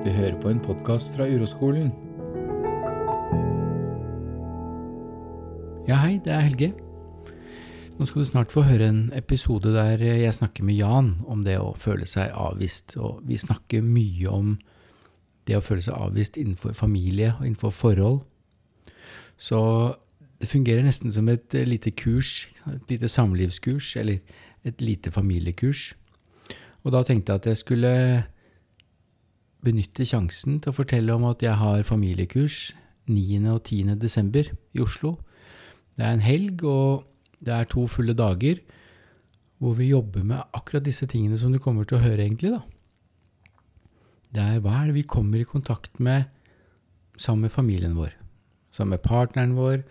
Du hører på en podkast fra Uroskolen. Ja, hei, det er Helge. Nå skal du snart få høre en episode der jeg snakker med Jan om det å føle seg avvist. Og vi snakker mye om det å føle seg avvist innenfor familie og innenfor forhold. Så det fungerer nesten som et lite kurs, et lite samlivskurs, eller et lite familiekurs. Og da tenkte jeg at jeg skulle benytte sjansen til å fortelle om at jeg har familiekurs 9. og 10. desember i Oslo. Det er en helg, og det er to fulle dager hvor vi jobber med akkurat disse tingene som du kommer til å høre, egentlig. da. Det er hva er det vi kommer i kontakt med sammen med familien vår, sammen med partneren vår,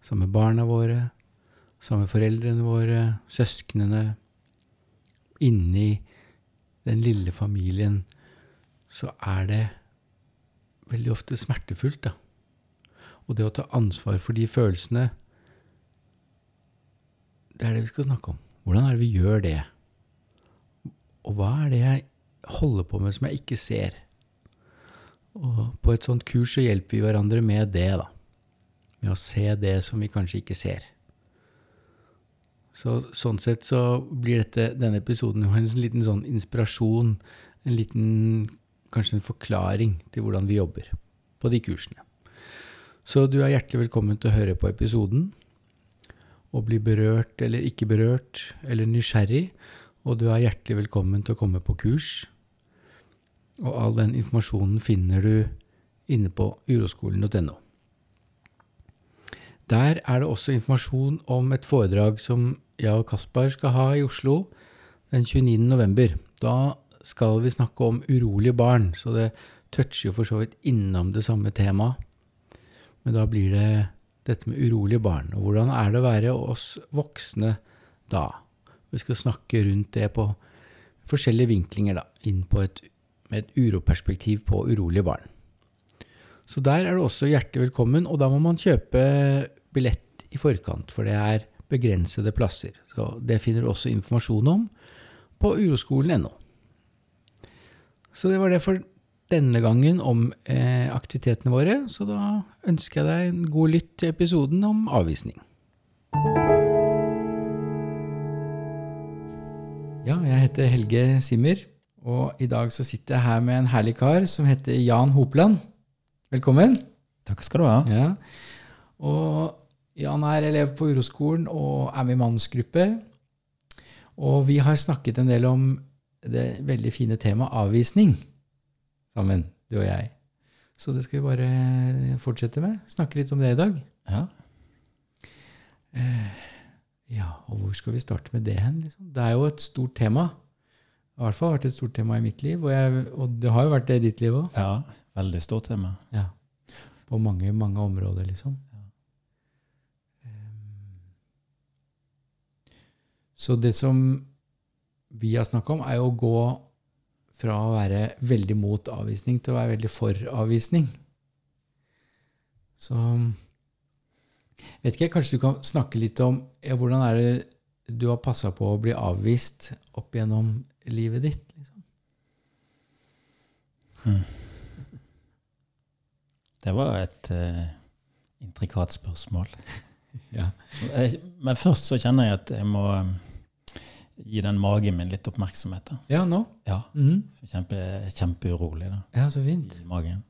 sammen med barna våre, sammen med foreldrene våre, søsknene, inni den lille familien så er det veldig ofte smertefullt, da. Og det å ta ansvar for de følelsene, det er det vi skal snakke om. Hvordan er det vi gjør det? Og hva er det jeg holder på med som jeg ikke ser? Og på et sånt kurs så hjelper vi hverandre med det, da. Med å se det som vi kanskje ikke ser. Så, sånn sett så blir dette, denne episoden en liten sånn inspirasjon, en liten kanskje en forklaring til hvordan vi jobber på de kursene. Så du er hjertelig velkommen til å høre på episoden og bli berørt eller ikke berørt eller nysgjerrig, og du er hjertelig velkommen til å komme på kurs. Og all den informasjonen finner du inne på uroskolen.no. Der er det også informasjon om et foredrag som jeg og Kaspar skal ha i Oslo den 29. november. Da skal vi snakke om urolige barn, så det toucher jo for så vidt innom det samme temaet. Men da blir det dette med urolige barn, og hvordan er det å være oss voksne da? Vi skal snakke rundt det på forskjellige vinklinger, da, inn på et, med et uroperspektiv på urolige barn. Så der er du også hjertelig velkommen, og da må man kjøpe billett i forkant, for det er begrensede plasser. Så det finner du også informasjon om på uroskolen.no. Så det var det for denne gangen om eh, aktivitetene våre, så da ønsker jeg deg en god lytt til episoden om avvisning. Ja, jeg heter Helge Simmer, og i dag så sitter jeg her med en herlig kar som heter Jan Hopland. Velkommen. Takk skal du ha. Ja. Og Jan er elev på Uroskolen og er med i mannsgruppe. Og vi har snakket en del om det veldig fine temaet avvisning sammen, du og jeg. Så det skal vi bare fortsette med. Snakke litt om det i dag. Ja. Eh, ja, og hvor skal vi starte med det hen? Liksom? Det er jo et stort tema. I hvert fall har vært et stort tema i mitt liv, og, jeg, og det har jo vært det i ditt liv òg. ja. Veldig stort tema. Ja. På mange, mange områder, liksom. Ja. Um, så det som vi har snakka om, er jo å gå fra å være veldig mot avvisning til å være veldig for avvisning. Så vet ikke, Kanskje du kan snakke litt om ja, hvordan er det du har passa på å bli avvist opp gjennom livet ditt? Liksom? Hmm. Det var et uh, intrikat spørsmål. Ja. Men først så kjenner jeg at jeg må gi den magen min litt oppmerksomhet. da. Ja, nå? Ja, Mm. Kjempe, Kjempeurolig da, Ja, så fint. i magen.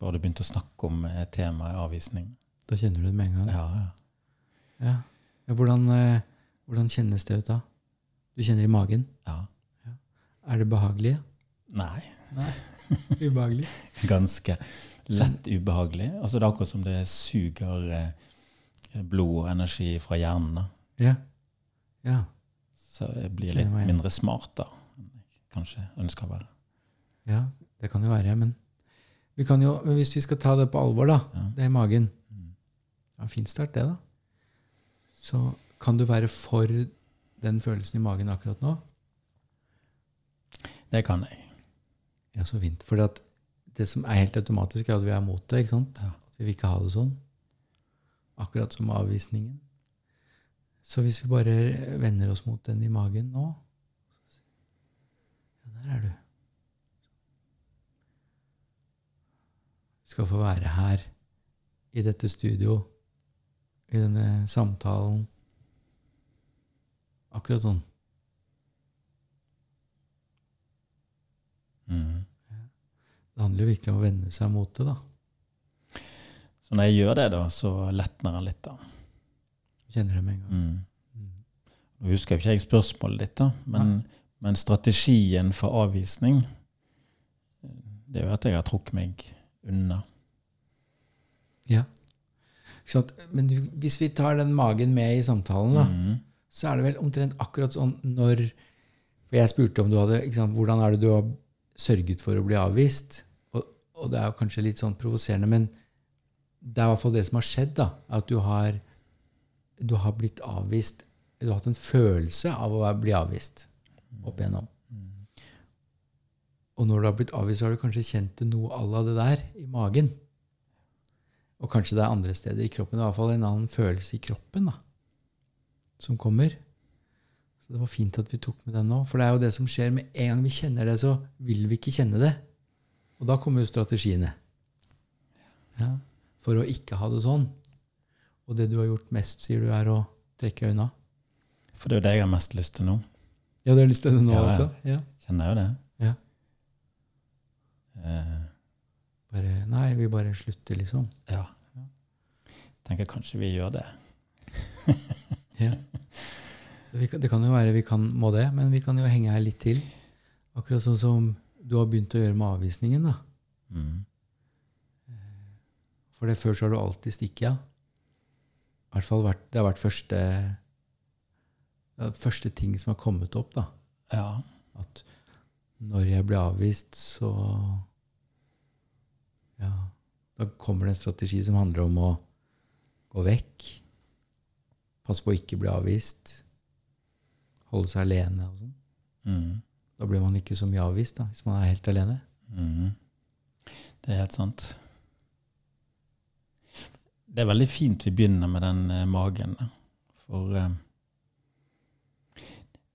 Bare du begynte å snakke om eh, temaet avvisning. Da kjenner du det med en gang. Ja, ja. Ja. Ja, hvordan, eh, hvordan kjennes det ut da? Du kjenner i magen? ja. Er det behagelig? Nei, Nei. Ubehagelig? ganske lett ubehagelig. Altså Det er akkurat som det suger eh, blod og energi fra hjernen. da. Ja. Ja. Så jeg blir litt mindre smart da, enn jeg kanskje ønsker å være. Ja, det kan jo være, men vi kan jo, hvis vi skal ta det på alvor, da, Ja. det er magen Mm. ja, Fin start, det, da. Så kan du være for den følelsen i magen akkurat nå? Det kan jeg. Ja, så fint. For det som er helt automatisk, er at vi er mot det. ikke sant? Ja. At vi vil ikke ha det sånn. Akkurat som avvisningen. Så hvis vi bare vender oss mot den i magen nå Ja, der er du. Du skal få være her i dette studio, i denne samtalen. Akkurat sånn. Mm. Det handler jo virkelig om å vende seg mot det, da. Så når jeg gjør det, da, så letner jeg litt, da. Kjenner det med en gang. Mm. Mm. Nå husker jeg ikke jeg spørsmålet ditt, da, men, men strategien for avvisning det er jo at jeg har trukket meg unna. Ja. Sant? Men hvis vi tar den magen med i samtalen, da, Mm. så er det vel omtrent akkurat sånn når For jeg spurte om du hadde sant, Hvordan er det du har sørget for å bli avvist? Og, og det er jo kanskje litt sånn provoserende, men det er i hvert fall det som har skjedd, da. At du har, du har blitt avvist Du har hatt en følelse av å bli avvist opp igjennom. Og når du har blitt avvist, så har du kanskje kjent noe à la det der i magen. Og kanskje det er andre steder i kroppen. I hvert fall en annen følelse i kroppen da, som kommer. Så det var fint at vi tok med den nå. For det er jo det som skjer med en gang vi kjenner det, så vil vi ikke kjenne det. Og da kommer jo strategiene. Ja, for å ikke ha det sånn. Og det du har gjort mest, sier du, er å trekke unna. For det er jo det jeg har mest lyst til nå. Ja, du har lyst til det nå Ja, ja. også? Ja. Kjenner jo det. Ja. Eh, Bare, nei, vi bare slutter, liksom. ja. Tenker kanskje vi gjør det. Ja. Så vi det kan jo være vi kan, må det, men vi kan jo henge her litt til. Akkurat sånn som du har begynt å gjøre med avvisningen. da. Mm. For det før så har du alltid stikket av. I hvert fall vært, det har vært første, første ting som har kommet opp. da. Ja. At når jeg blir avvist, så Ja, da kommer det en strategi som handler om å gå vekk. Passe på å ikke bli avvist. Holde seg alene og sånn. Mm. Da blir man ikke så mye avvist, da, hvis man er helt alene. Mm. Det er helt sant. Det er veldig fint vi begynner med den eh, magen. For eh,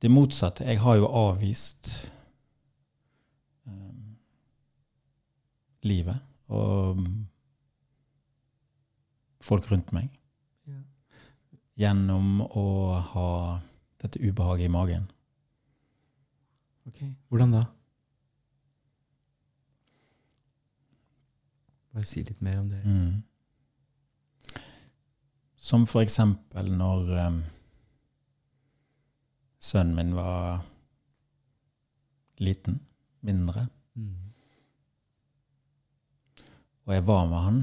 det motsatte Jeg har jo avvist eh, livet og mm, folk rundt meg Ja. gjennom å ha dette ubehaget i magen. Ok, Hvordan da? Bare si litt mer om det. Mm. Som for eksempel når um, sønnen min var liten, mindre, Mm. og jeg var med han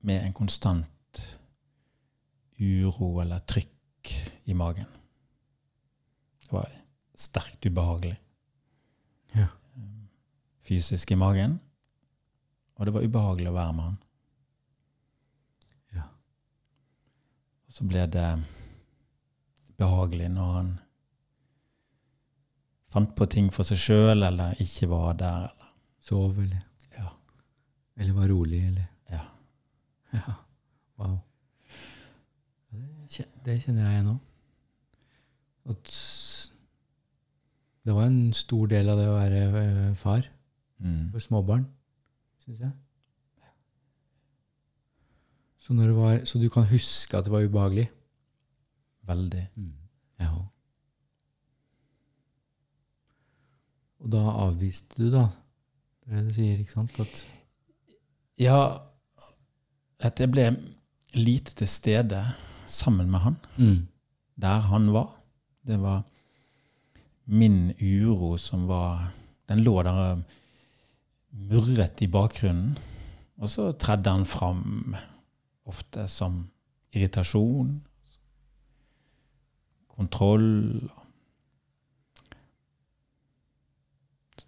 med en konstant uro eller trykk i magen. Det var sterkt ubehagelig. Ja. Fysisk i magen, og det var ubehagelig å være med han. Ja. Og så ble det behagelig når han fant på ting for seg sjøl, eller ikke var der. Eller. Sov, eller, Ja. eller var rolig, eller Ja. Ja. Wow. Det kjenner jeg nå. At det var en stor del av det å være øh, far Mm. for småbarn, syns jeg. Så, var, så du kan huske at det var ubehagelig? Veldig. Ja. Og da avviste du, da? Det er det du sier, ikke sant? At, Ja, at jeg ble lite til stede sammen med han, mm. der han var. Det var min uro som var Den lå der og murret i bakgrunnen. Og så tredde han fram ofte som irritasjon, kontroll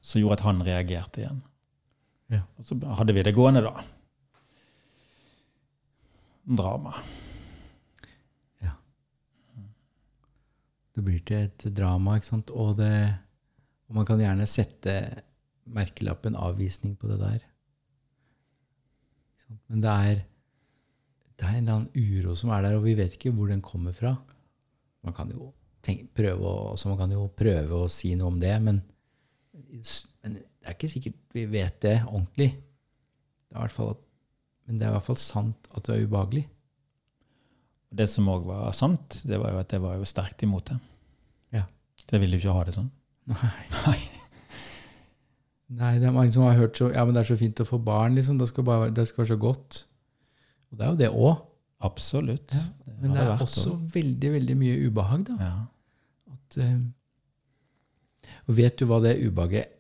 Som gjorde at han reagerte igjen. Ja. Og så hadde vi det gående, da. Drama. Ja. Det blir til et drama, ikke sant? Og, det, og man kan gjerne sette merkelappen 'avvisning' på det der. Men det er, det er en eller annen uro som er der, og vi vet ikke hvor den kommer fra. Man kan jo tenke, prøve, å, altså man kan jo prøve å si noe om det, men Men det er ikke sikkert vi vet det ordentlig. Det er fall men det er i hvert fall sant at det er ubehagelig. Det som òg var sant, det var jo at jeg var jo sterkt imot det. Ja. Jeg ville jo ikke ha det sånn. Nei. Nei. Nei, det er mange som har hørt så Ja, men det er så fint å få barn, liksom. Det skal, bare, det skal være så godt. Og det er jo det òg. Absolutt. Ja, Men det det er også også. veldig, veldig mye ubehag, da. Ja. At, uh, og vet du hva det ubehaget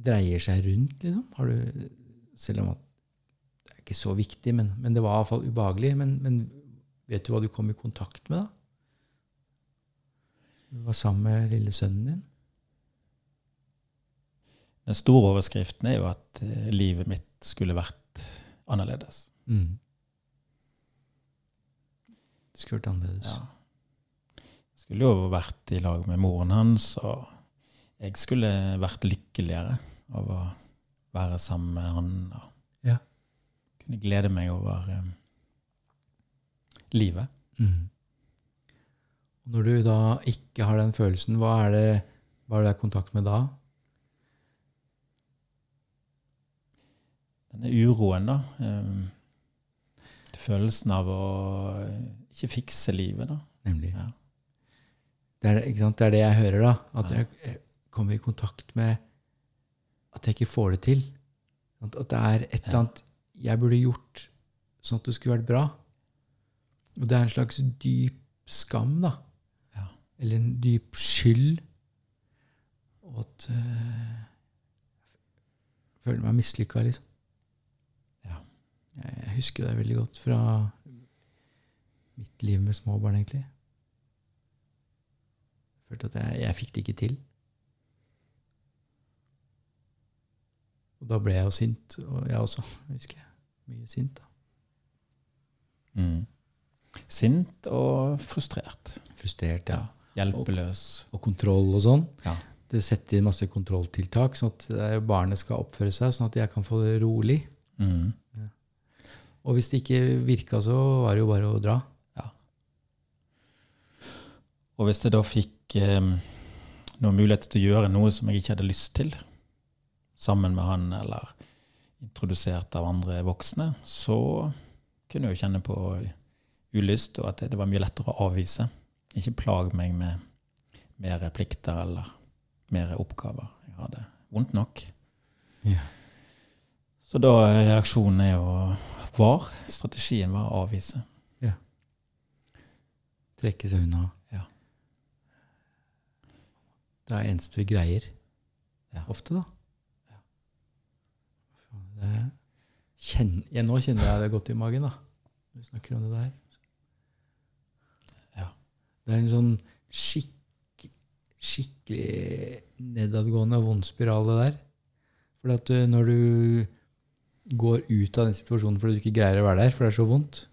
dreier seg rundt, liksom? Har du, selv om at det er ikke så viktig, men, men det var iallfall ubehagelig. Men, men vet du hva du kom i kontakt med, da? Du var sammen med lille sønnen din? Den store overskriften er jo at eh, livet mitt skulle vært annerledes. Mm. Skulle vært annerledes. Ja. Jeg skulle jo vært i lag med moren hans, og jeg skulle vært lykkeligere av å være sammen med han. Og Ja. kunne glede meg over um, livet. Mm. Når du da ikke har den følelsen, hva er det hva er det du er i kontakt med da? Denne uroen, da. Um, følelsen av å ikke fikse livet, da. Nemlig. Ja. Det, er, det er det jeg hører, da. At jeg, jeg kommer i kontakt med at jeg ikke får det til. At, at det er et eller annet jeg burde gjort sånn at det skulle vært bra. Og det er en slags dyp skam, da. Ja. Eller en dyp skyld. Og at øh, Jeg føler meg mislykka, liksom. Ja. Jeg, jeg husker det veldig godt fra mitt liv med små barn, egentlig. Jeg følte at jeg, jeg fikk det ikke til. Og da ble jeg jo sint, og jeg også, husker jeg. Mye sint, da. Mm. Sint og frustrert. Frustrert, ja. Hjelpeløs. Og kontroll og sånn. Ja. Det setter inn masse kontrolltiltak, sånn at eh, barnet skal oppføre seg, sånn at jeg kan få det rolig. Mm. Og hvis det ikke virka, så var det jo bare å dra. Og hvis jeg da fikk eh, noen muligheter til å gjøre noe som jeg ikke hadde lyst til, sammen med han eller introdusert av andre voksne, så kunne jeg jo kjenne på ulyst, og at det var mye lettere å avvise. Ikke plag meg med mer plikter eller mer oppgaver. Jeg hadde vondt nok. Ja. Så da reaksjonen er jo var. Strategien var å avvise. Trekke seg unna. Det er eneste vi greier. Ja. Ofte, da. Ja. Det kjenner, ja, nå kjenner jeg det godt i magen, da. Når vi snakker om det der. Ja. Det er en sånn skikk, skikkelig nedadgående vond spiral, det der. For at uh, når du går ut av den situasjonen fordi du ikke greier å være der, for det er så vondt,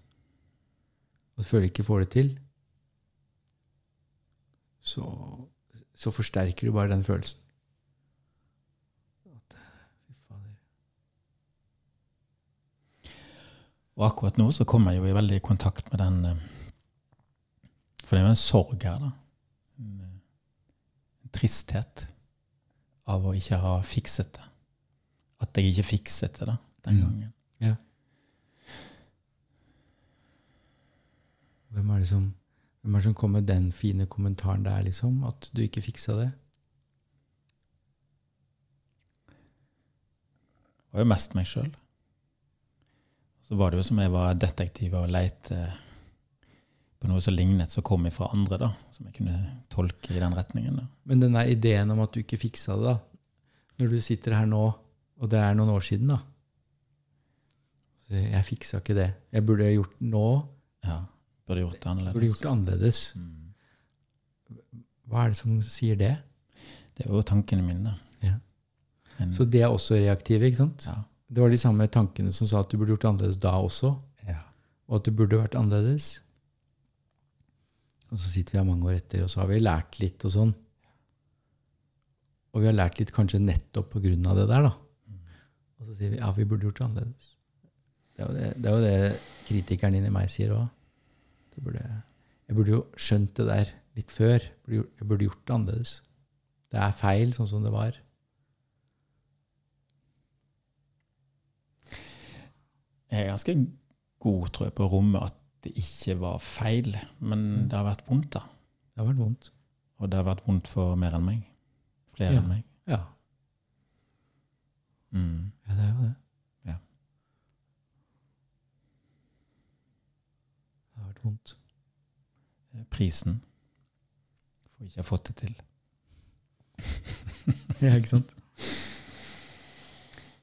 og du føler ikke får det til, så, så forsterker du bare den følelsen. Og akkurat nå så kommer jeg jo i veldig kontakt med den eh, For det er jo en sorg her, da. En, eh, tristhet av å ikke ha fikset det. At jeg ikke fikset det da, den Mm. gangen. Hvem er det som hvem er det som kom med den fine kommentaren der, liksom? At du ikke fiksa det? Det var jo mest meg sjøl. Så var det jo som jeg var detektiv og leite på noe som lignet, som kom fra andre, da. Som jeg kunne tolke i den retningen. da. Men den der ideen om at du ikke fiksa det, da. Når du sitter her nå, og det er noen år siden, da. Så jeg fiksa ikke det. Jeg burde gjort nå. Ja, Burde gjort det annerledes. Burde gjort det annerledes. Mm. Hva er det som sier det? Det er jo tankene mine. Ja. En, Så det er også reaktive, ikke sant? ja. Det var de samme tankene som sa at du burde gjort det annerledes da også, Ja. og at du burde vært annerledes. Og så sitter vi her mange år etter, og så har vi lært litt og sånn. Og vi har lært litt kanskje nettopp på grunn av det der, da. Og så sier vi ja, vi burde gjort det annerledes. Det er jo det, det, er jo det kritikeren inni meg sier òg. Burde, jeg burde jo skjønt det der litt før. Jeg burde gjort det annerledes. Det er feil sånn som det var. Jeg er ganske god, tror jeg, på rommet at det ikke var feil. Men mm. det har vært vondt, da. Det har vært vondt. Og det har vært vondt for mer enn meg. Flere ja. enn meg. Ja. Mm. ja, det er jo det. Ja. Det har vært vondt. Prisen for ikke å ha fått det til. Ja, ikke sant?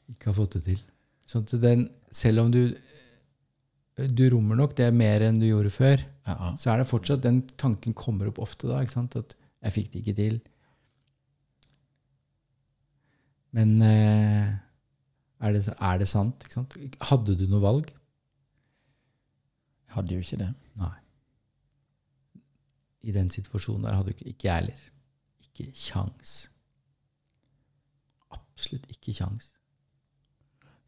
Ikke har fått det til. Sånn at den, selv om du du rommer nok det mer enn du gjorde før, Ja, ja. så er det fortsatt den tanken kommer opp ofte da, ikke sant? At jeg fikk det ikke til. Men eh, er, det, er det sant? Ikke sant? Hadde du noe valg? Hadde jo ikke det. Nei. I den situasjonen der hadde ikke Ikke jeg heller. Ikke kjangs. Absolutt ikke kjangs.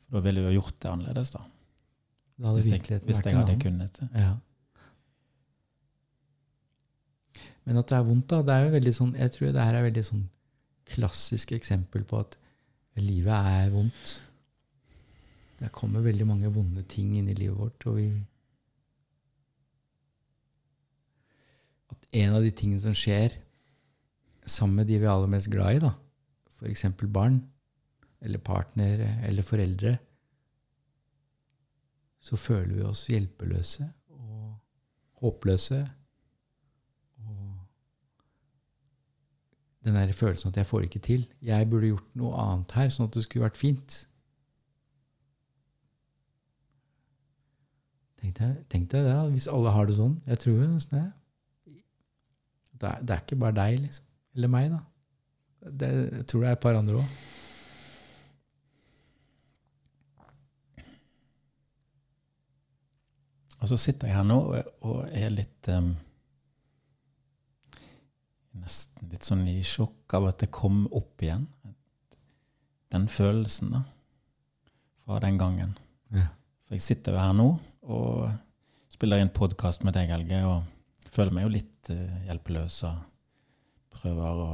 For da ville du jo gjort det annerledes, da. Da hadde Hvis jeg, annen. hvis jeg hadde kunnet det. Ja. Men at det er vondt, da, det er jo veldig sånn Jeg tror det her er veldig sånn klassisk eksempel på at livet er vondt. Det kommer veldig mange vonde ting inn i livet vårt, og vi At en av de tingene som skjer sammen med de vi er aller mest glad i, da, f.eks. barn, eller partner, eller foreldre, så føler vi oss hjelpeløse og håpløse. Og den der følelsen at jeg får ikke til. Jeg burde gjort noe annet her, sånn at det skulle vært fint. Tenk deg, tenk deg det, hvis alle har det sånn. Jeg tror jo nesten det. Det er, det er ikke bare deg, liksom. Eller meg, da. Det, jeg tror det er et par andre òg. Og så sitter jeg her nå og, er litt um, Nesten litt sånn i sjokk av at det kom opp igjen. Den følelsen da, fra den gangen. Ja. For jeg sitter jo her nå og spiller inn podkast med deg, Helge, og føler meg jo litt eh, hjelpeløs og prøver å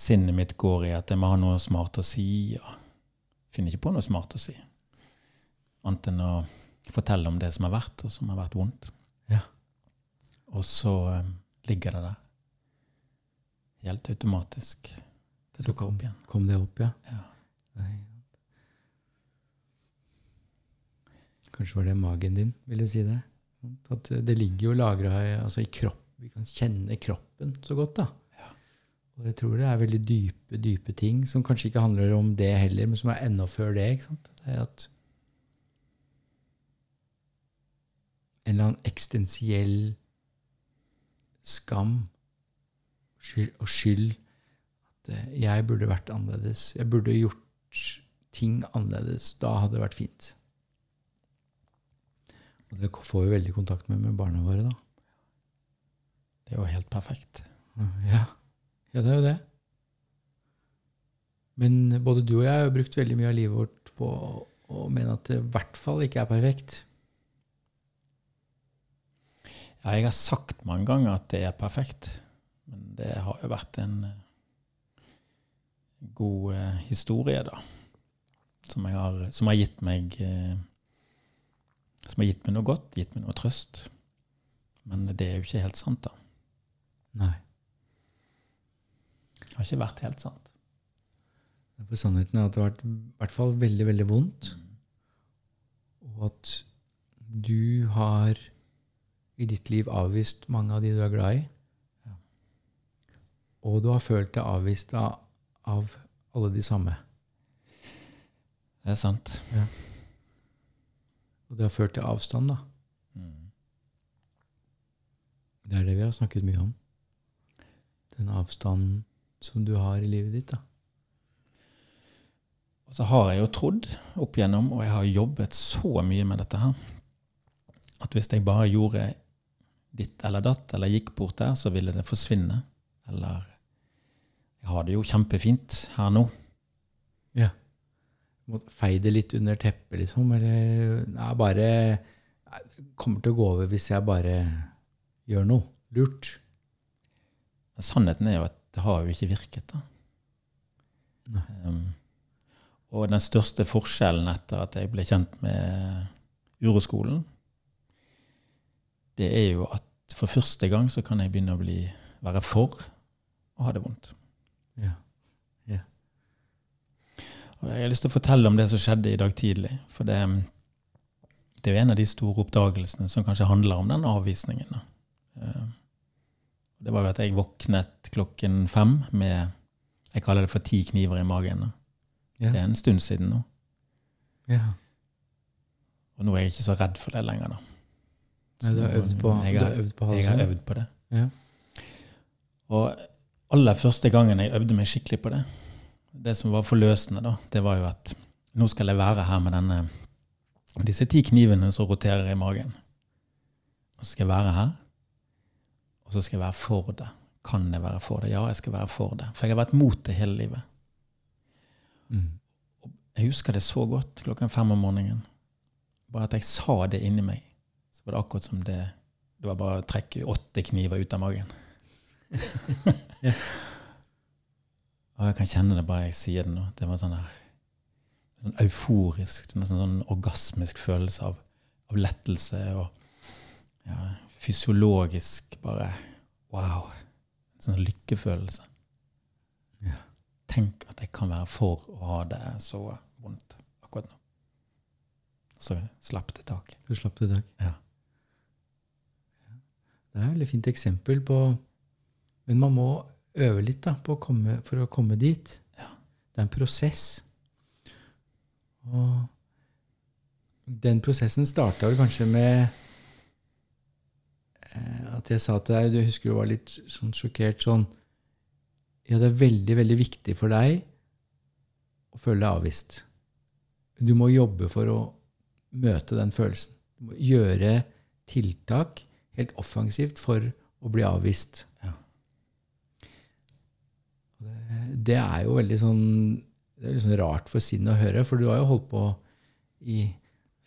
Sinnet mitt går i at jeg må ha noe smart å si, og finner ikke på noe smart å si. Annet enn å fortelle om det som har vært, og som har vært vondt. Ja. Og så eh, ligger det der. Helt automatisk. Det dukker opp igjen. Kom det opp, ja? Ja. Kanskje var det magen din ville si det. At det ligger jo lagra altså i kropp. Vi kan kjenne kroppen så godt, da. Og jeg tror det er veldig dype, dype ting som kanskje ikke handler om det heller, men som er enda før det. ikke sant? Det er at En eller annen eksistensiell skam og skyld at eh, jeg burde vært annerledes. Jeg burde gjort ting annerledes. Da hadde det vært fint. Og det får vi veldig kontakt med med barna våre, da. Det er jo helt perfekt. Ja, ja det er jo det. Men både du og jeg har brukt veldig mye av livet vårt på å mene at det i hvert fall ikke er perfekt. Ja, jeg har sagt mange ganger at det er perfekt, men det har jo vært en eh, god eh, historie, da. Som, jeg har, som har gitt meg eh, Som har gitt meg noe godt, gitt meg noe trøst. Men det er jo ikke helt sant, da. Nei. Det har ikke vært helt sant. For sannheten er at det har vært i hvert fall veldig, veldig vondt. Og at du har i ditt liv avvist mange av de du er glad i. Ja. Og du har følt deg avvist av, av alle de samme. Det er sant. Og det har ført til avstand, da. Mm. Det er det vi har snakket mye om. Den avstanden som du har i livet ditt, da. Og så har jeg jo trodd opp igjennom, og jeg har jobbet så mye med dette her, at hvis jeg bare gjorde ditt eller datt, eller gikk bort der, så ville det forsvinne. Eller Jeg har det jo kjempefint her nå. Feie det litt under teppet, liksom. Eller nei, bare det Kommer til å gå over hvis jeg bare gjør noe lurt. Sannheten er jo at det har jo ikke virket, da. Um, Og den største forskjellen etter at jeg ble kjent med uroskolen, det er jo at for første gang så kan jeg begynne å bli, være for å ha det vondt. Ja. Og jeg har lyst til å fortelle om det som skjedde i dag tidlig. For det, det er jo en av de store oppdagelsene som kanskje handler om den avvisningen. Eh, Det var jo at jeg våknet klokken fem med Jeg kaller det for ti kniver i magen. Ja. Det er en stund siden nå. ja. Og nå er jeg ikke så redd for det lenger, da. Nei, du har øvd på, jeg har, øvd på jeg har øvd på det. Ja. Og aller første gangen jeg øvde meg skikkelig på det, det som var forløsende, da, det var jo at nå skal jeg være her med denne, disse ti knivene som roterer i magen. Og så skal jeg være her, og så skal jeg være for det. Kan jeg være for det? Ja, jeg skal være for det. For jeg har vært mot det hele livet. Mm. Jeg husker det så godt klokken fem om morgenen. Bare at jeg sa det inni meg. Så var det akkurat som det Det var bare å trekke åtte kniver ut av magen. Og jeg kan kjenne det bare jeg sier det nå. Det var sånn der, sånn euforisk, nesten sånn orgasmisk følelse av, av lettelse og ja, fysiologisk bare wow. Sånn lykkefølelse. Ja. Tenk at jeg kan være for å ha det så vondt akkurat nå. Så slapp det tak. Du slapp det tak. Ja. Det er et veldig fint eksempel på Men man må øve litt da, på å komme, for å komme dit. Ja. Det er en prosess. Og den prosessen starta vel kanskje med eh, at jeg sa til deg Du husker du var litt sånn sjokkert sånn Ja, det er veldig, veldig viktig for deg å føle deg avvist. Du må jobbe for å møte den følelsen. Du må gjøre tiltak helt offensivt for å bli avvist. Ja. Og Det, er jo veldig sånn Det er sånn rart for sinnet å høre, for du har jo holdt på i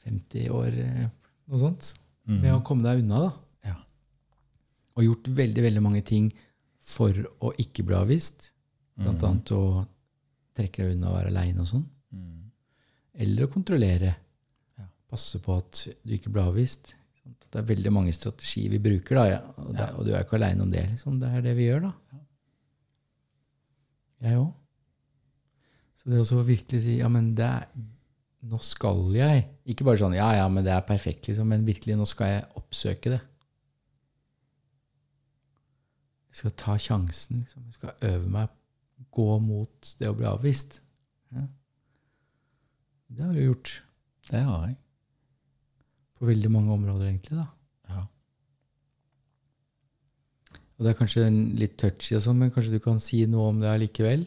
50 år, eh, noe sånt, med å komme deg unna, da. Mm. Ja. Og gjort veldig, veldig mange ting for å ikke bli avvist. Blant mm. annet å trekke deg unna og være aleine og sånn. Mm. Eller å kontrollere. Ja. Passe på at du ikke blir avvist. Det er veldig mange strategier vi bruker, da, ja. og, det, og du er ikke aleine om det. Liksom. Det er det vi gjør, da. Ja. Jeg òg. Så det å virkelig si ja, men det er, nå skal jeg Ikke bare sånn ja, ja, men det er perfekt, liksom, men virkelig, nå skal jeg oppsøke det. Jeg skal ta sjansen. Liksom. Jeg skal øve meg gå mot det å bli avvist. Ja. Det har du gjort Det har jeg. på veldig mange områder, egentlig. da. Ja. Og det er kanskje litt touchy, og sånn, men kanskje du kan si noe om det allikevel?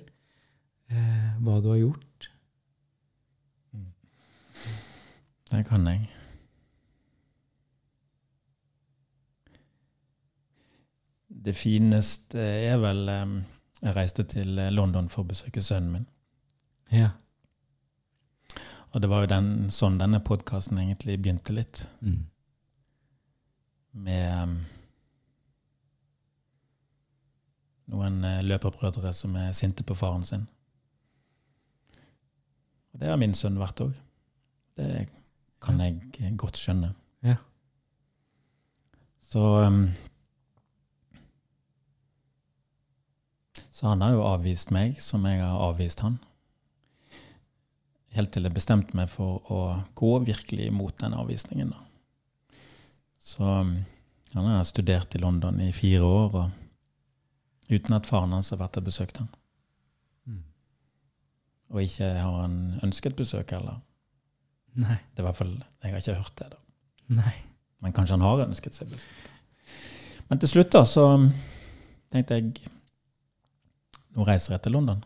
Eh, hva du har gjort? Det kan jeg. Det fineste er vel Jeg reiste til eh, London for å besøke sønnen min. Ja. Og det var jo den, sånn denne podkasten egentlig begynte litt. Mm. Med eh, noen eh, løperbrødre som er sinte på faren sin. Og det har min sønn vært òg. Det kan jeg godt skjønne. Ja. Så um, Så han har jo avvist meg som jeg har avvist han. Helt til jeg bestemte meg for å gå virkelig imot den avvisningen. Da. Så um, han har studert i London i fire år, og uten at faren hans har vært og besøkt han. Mm. Og ikke har han ønsket besøk heller. Nei. Det er hvert fall, Jeg har ikke hørt det. da. Nei. Men kanskje han har ønsket seg besøk. Men til slutt da, så um, tenkte jeg nå reiser jeg til London.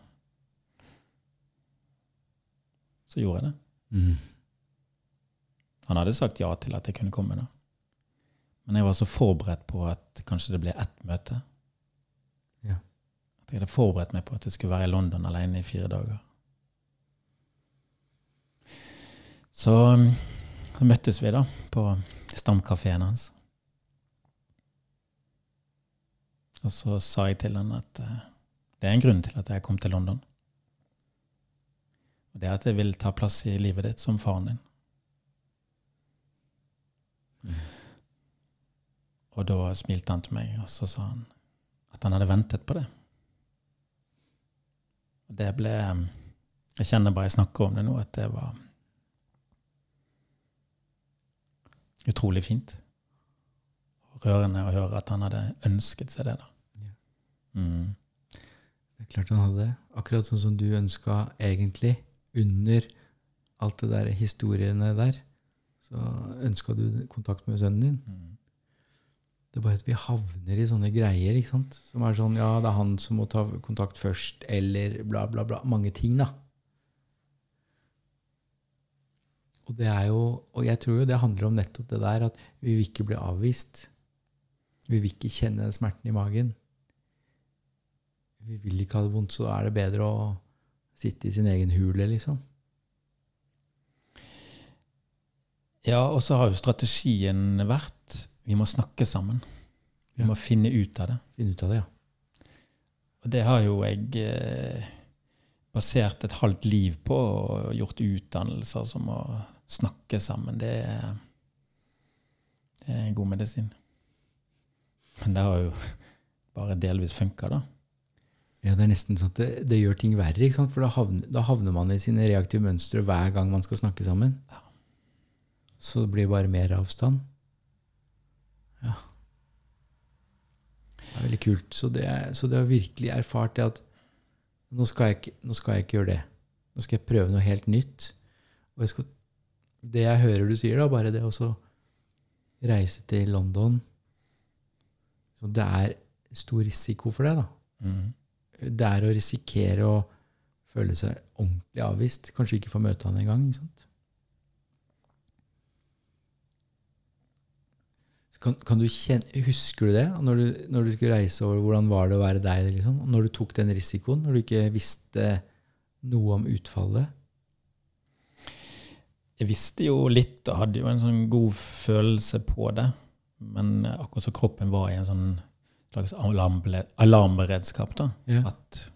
Så gjorde jeg det. Mm. Han hadde sagt ja til at jeg kunne komme. da. Men jeg var så forberedt på at kanskje det ble ett møte. Jeg hadde forberedt meg på at jeg skulle være i London alene i fire dager. Så, um, så møttes vi da på stamkafeen hans. Og så sa jeg til han at eh, det er en grunn til at jeg kom til London. Og det er at jeg vil ta plass i livet ditt som faren din. Og da smilte han til meg, og så sa han at han hadde ventet på det. Det ble Jeg kjenner bare jeg snakker om det nå, at det var utrolig fint. Rørende å høre at han hadde ønsket seg det. da. Ja. Mm. Det er klart han hadde det. Akkurat sånn som du ønska egentlig, under alt det der historiene der, så ønska du kontakt med sønnen din. Mm. Det er bare at vi havner i sånne greier, ikke sant? Som er sånn Ja, det er han som må ta kontakt først, eller bla, bla, bla. Mange ting, da. Og det er jo Og jeg tror jo det handler om nettopp det der at vi vil ikke bli avvist. Vi vil ikke kjenne smerten i magen. Vi vil ikke ha det vondt, så da er det bedre å sitte i sin egen hule, liksom. Ja, og så har jo strategien vært vi må snakke sammen. Vi Ja. må finne ut av det. Finne ut av det, ja. Og det har jo jeg eh, basert et halvt liv på og gjort utdannelser som å snakke sammen. Det er, det er en god medisin. Men det har jo bare delvis funka, da. Ja, Det er nesten sånn at det, det gjør ting verre, ikke sant? for da havner, da havner man i sine reaktive mønstre hver gang man skal snakke sammen. Ja. Så det blir bare mer avstand. Det er veldig kult. Så det, så det har virkelig erfart det at nå skal, ikke, nå skal jeg ikke gjøre det. Nå skal jeg prøve noe helt nytt. Og jeg skal, det jeg hører du sier, da, bare det å reise til London så Det er stor risiko for det, da Mm. det er å risikere å føle seg ordentlig avvist. Kanskje ikke få møte han engang. ikke sant? Så Kan, kan du kjenne, husker du det? Når du, når du skulle reise over, hvordan var det å være deg? liksom? Når du tok den risikoen? Når du ikke visste noe om utfallet? Jeg visste jo litt og hadde jo en sånn god følelse på det. Men akkurat som kroppen var i en sånn slags alarmberedskap. da. Ja. At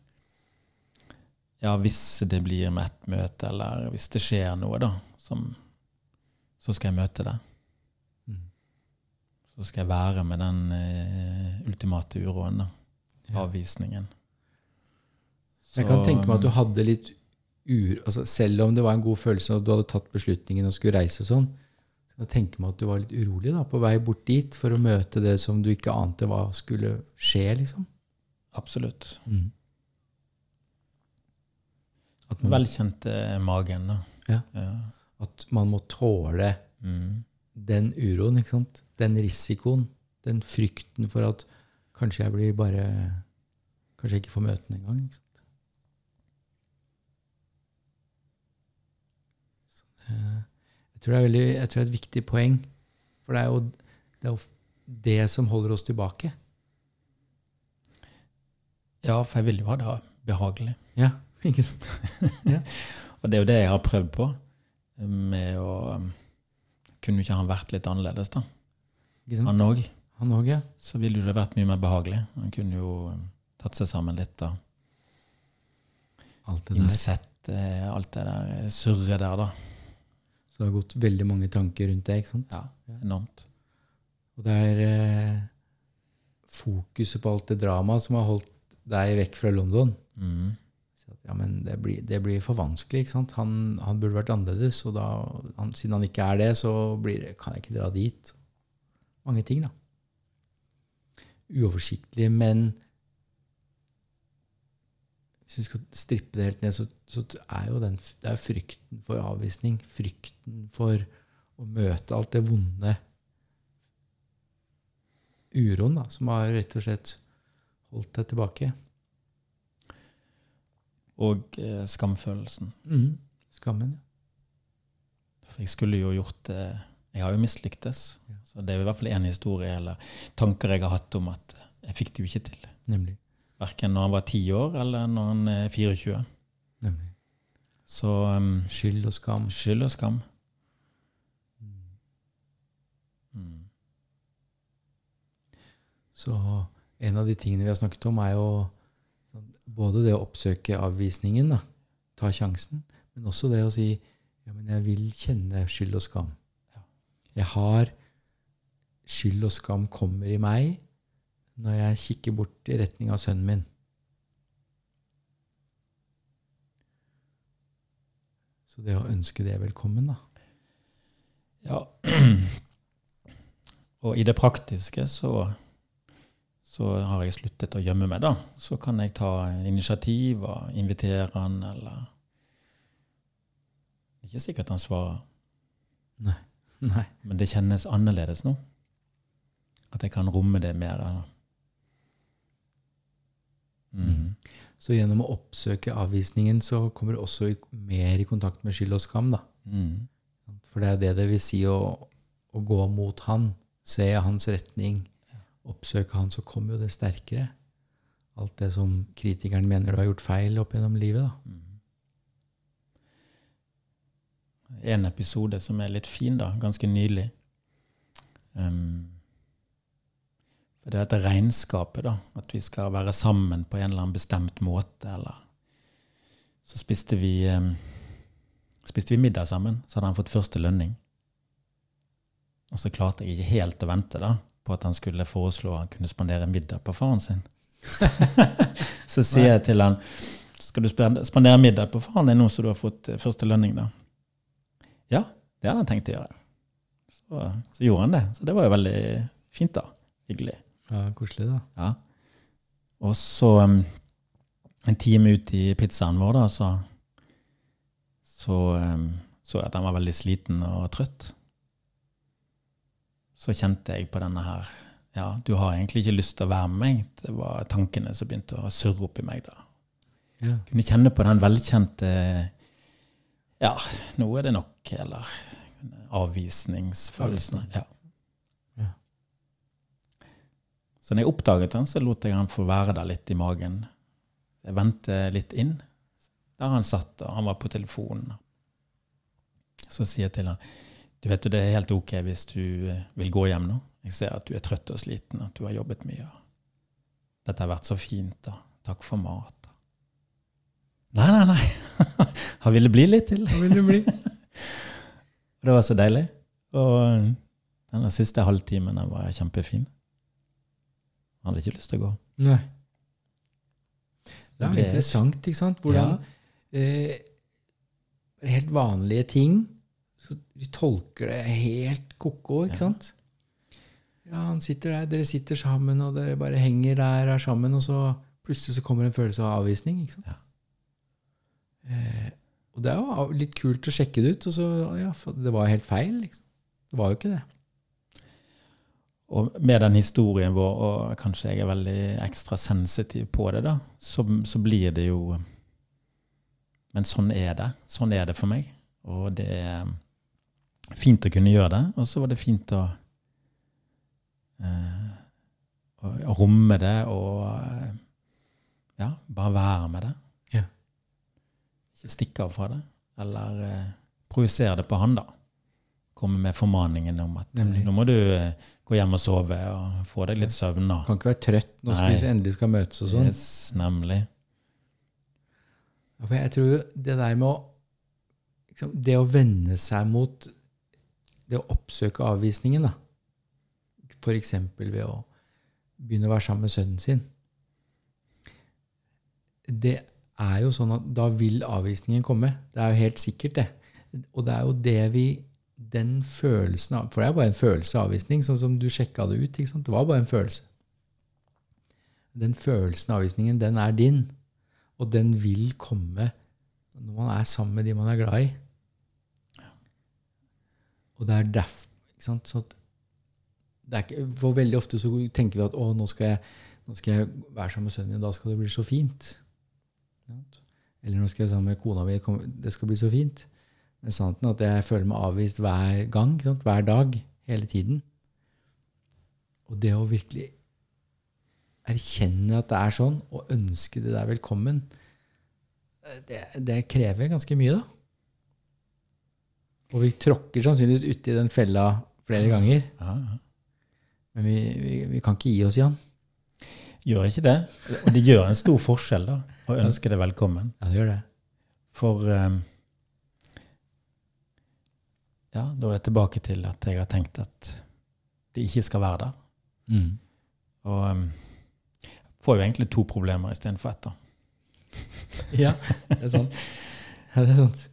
ja, hvis det blir med ett møte, eller hvis det skjer noe, da, som, så skal jeg møte det. Så skal jeg være med den uh, ultimate uroen. Ja. Avvisningen. Jeg kan tenke meg at du hadde litt ur... Altså, selv om det var en god følelse, og du hadde tatt beslutningen og skulle reise sånn, så kan jeg tenke meg at du var litt urolig da, på vei bort dit for å møte det som du ikke ante hva skulle skje, liksom. Absolutt. Mm. At, man, Velkjente magen, da. Ja. Ja. at man må tåle Mm. Den uroen, ikke sant? Den risikoen, den frykten for at kanskje jeg blir bare Kanskje jeg ikke får møte den engang. Ikke sant? Så det, jeg, tror det er veldig, jeg tror det er et viktig poeng. For det er jo det, er jo det som holder oss tilbake. ja, for jeg vil jo ha det behagelig. Ja, ikke sant? Og det er jo det jeg har prøvd på. Med å Kunne ikke han vært litt annerledes, da? Han òg. Ja. Så ville det vært mye mer behagelig. Han kunne jo um, tatt seg sammen litt, da. Alt det. Innsett der. alt det der surret der, da. Så det har gått veldig mange tanker rundt det. ikke sant? Ja, enormt. Og det er eh, fokuset på alt det dramaet som har holdt deg vekk fra London. Mm. Ja, men det blir, det blir for vanskelig. ikke sant? Han, han burde vært annerledes, og da, han, siden han ikke er det, så blir kan jeg ikke dra dit. Mange ting, da. Uoversiktlig, men hvis vi skal strippe det helt ned, så, så er jo den, det er frykten for avvisning, frykten for å møte alt det vonde, uroen, da, som har rett og slett holdt deg tilbake. Og eh, skamfølelsen. Skammen. For jeg skulle jo gjort det Jeg har jo mislyktes. Ja. Så det er i hvert fall én historie eller tanker jeg har hatt om at jeg fikk det jo ikke til. Nemlig. Verken når han var ti år, eller når han er 24. Nemlig. Så um, Skyld og skam. skyld og skam. Mm. Så en av de tingene vi har snakket om, er jo både det å oppsøke avvisningen, da, ta sjansen, Men også det å si ja, men jeg vil kjenne skyld og skam. Jeg har Skyld og skam kommer i meg når jeg kikker bort i retning av sønnen min. Så det å ønske det velkommen, da. Ja. Og i det praktiske så, så har jeg sluttet å gjemme meg, da. Så kan jeg ta initiativ og invitere han, eller Ikke sikkert han svarer. Nei. Nei. Men det kjennes annerledes nå. At jeg kan romme det mer. Mm. Så gjennom å oppsøke avvisningen så kommer du også mer i kontakt med skyld og skam. da. Mm. For det er det det vil si å, å gå mot han, se hans retning, oppsøke han, så kommer jo det sterkere. Alt det som kritikeren mener du har gjort feil opp gjennom livet. da. Mm. En episode som er litt fin, da, ganske nylig. Um, for det er dette regnskapet, da. At vi skal være sammen på en eller annen bestemt måte. Eller så spiste vi, um, spiste vi middag sammen. Så hadde han fått første lønning. Og så klarte jeg ikke helt å vente da, på at han skulle foreslå at han kunne spandere middag på faren sin. så sier jeg til han skal du spandere middag på faren din nå som du har fått eh, første lønning, da? Ja, det hadde han tenkt å gjøre. Så, så, gjorde han det. Så det var jo veldig fint, da. Hyggelig. Ja, Koselig, da. Ja. Og så, um, en time ut i pizzaen vår, da, så så, um, så jeg at han var veldig sliten og trøtt. Så kjente jeg på denne her Ja, du har egentlig ikke lyst til å være med meg. Det var tankene som begynte å surre opp i meg da. Ja. Kunne kjenne på den velkjente Ja, nå er det nok, eller avvisningsfølelsene. Ja. Ja. Så når jeg oppdaget den, så lot jeg han få være der litt i magen. Jeg vendte litt inn. Der han satt, og han var på telefonen. Så sier jeg til han, du vet jo, det er helt ok hvis du eh, vil gå hjem nå. Jeg ser at du er trøtt og sliten, at du har jobbet mye. Dette har vært så fint, da. Takk for mat. Da. Nei, nei, nei. Han ville bli litt til. Han ville bli? Det var så deilig. Og den denne siste halvtimen den var kjempefin. Han hadde ikke lyst til å gå. Nei. Det er interessant, ikke sant? Hvordan eh, helt vanlige ting så Vi tolker det helt ko-ko, ikke Ja. sant? Ja, han sitter der, dere sitter sammen, og dere bare henger der er sammen, og så plutselig så kommer en følelse av avvisning, ikke sant? Ja. Eh, og det er jo litt kult å sjekke det ut, og så Ja, for det var helt feil, liksom. Det var jo ikke det. Og med den historien vår, og kanskje jeg er veldig ekstra sensitiv på det, da, så, så blir det jo Men sånn er det. Sånn er det for meg. Og det er fint å kunne gjøre det. Og så var det fint å, eh, å, å romme det og eh, ja, bare være med det. Ja. Ikke stikke av fra det. Eller eh, projisere det på han, da. Komme med formaningen om at eh, Nemlig. nå må du eh, gå hjem og sove og få deg litt søvn. da. Kan ikke være trøtt når vi endelig skal møtes og sånn. Yes, nemlig. For jeg tror jo det der med å liksom, Det å vende seg mot det å oppsøke avvisningen, da. F.eks. ved å begynne å være sammen med sønnen sin. Det er jo sånn at da vil avvisningen komme. Det er jo helt sikkert, det. Og det er jo det vi Den følelsen av For det er bare en følelse av avvisning, sånn som du sjekka det ut. Det var bare en følelse. Den følelsen av avvisningen, den er din. Og den vil komme når man er sammen med de man er glad i. Og det er derfor ikke For veldig ofte så tenker vi at å, nå skal, jeg, nå skal jeg være sammen med sønnen min, og da skal det bli så fint. Eller nå skal jeg sammen med kona mi, det skal bli så fint. Men sannheten er at jeg føler meg avvist hver gang, hver dag, hele tiden. Og det å virkelig erkjenne at det er sånn, og ønske det der velkommen, det, det krever ganske mye, da. Og vi tråkker sannsynligvis uti den fella flere ganger. Ja, ja. Men vi, vi, vi kan ikke gi oss, Jan. Gjør ikke det. Og det gjør en stor forskjell da, å ønske det velkommen. Ja, det gjør det. For um, ja, da er det tilbake til at jeg har tenkt at det ikke skal være der. Mm. Og um, får jo egentlig to problemer istedenfor ett. da. Ja, det er sant. Ja, det er sant.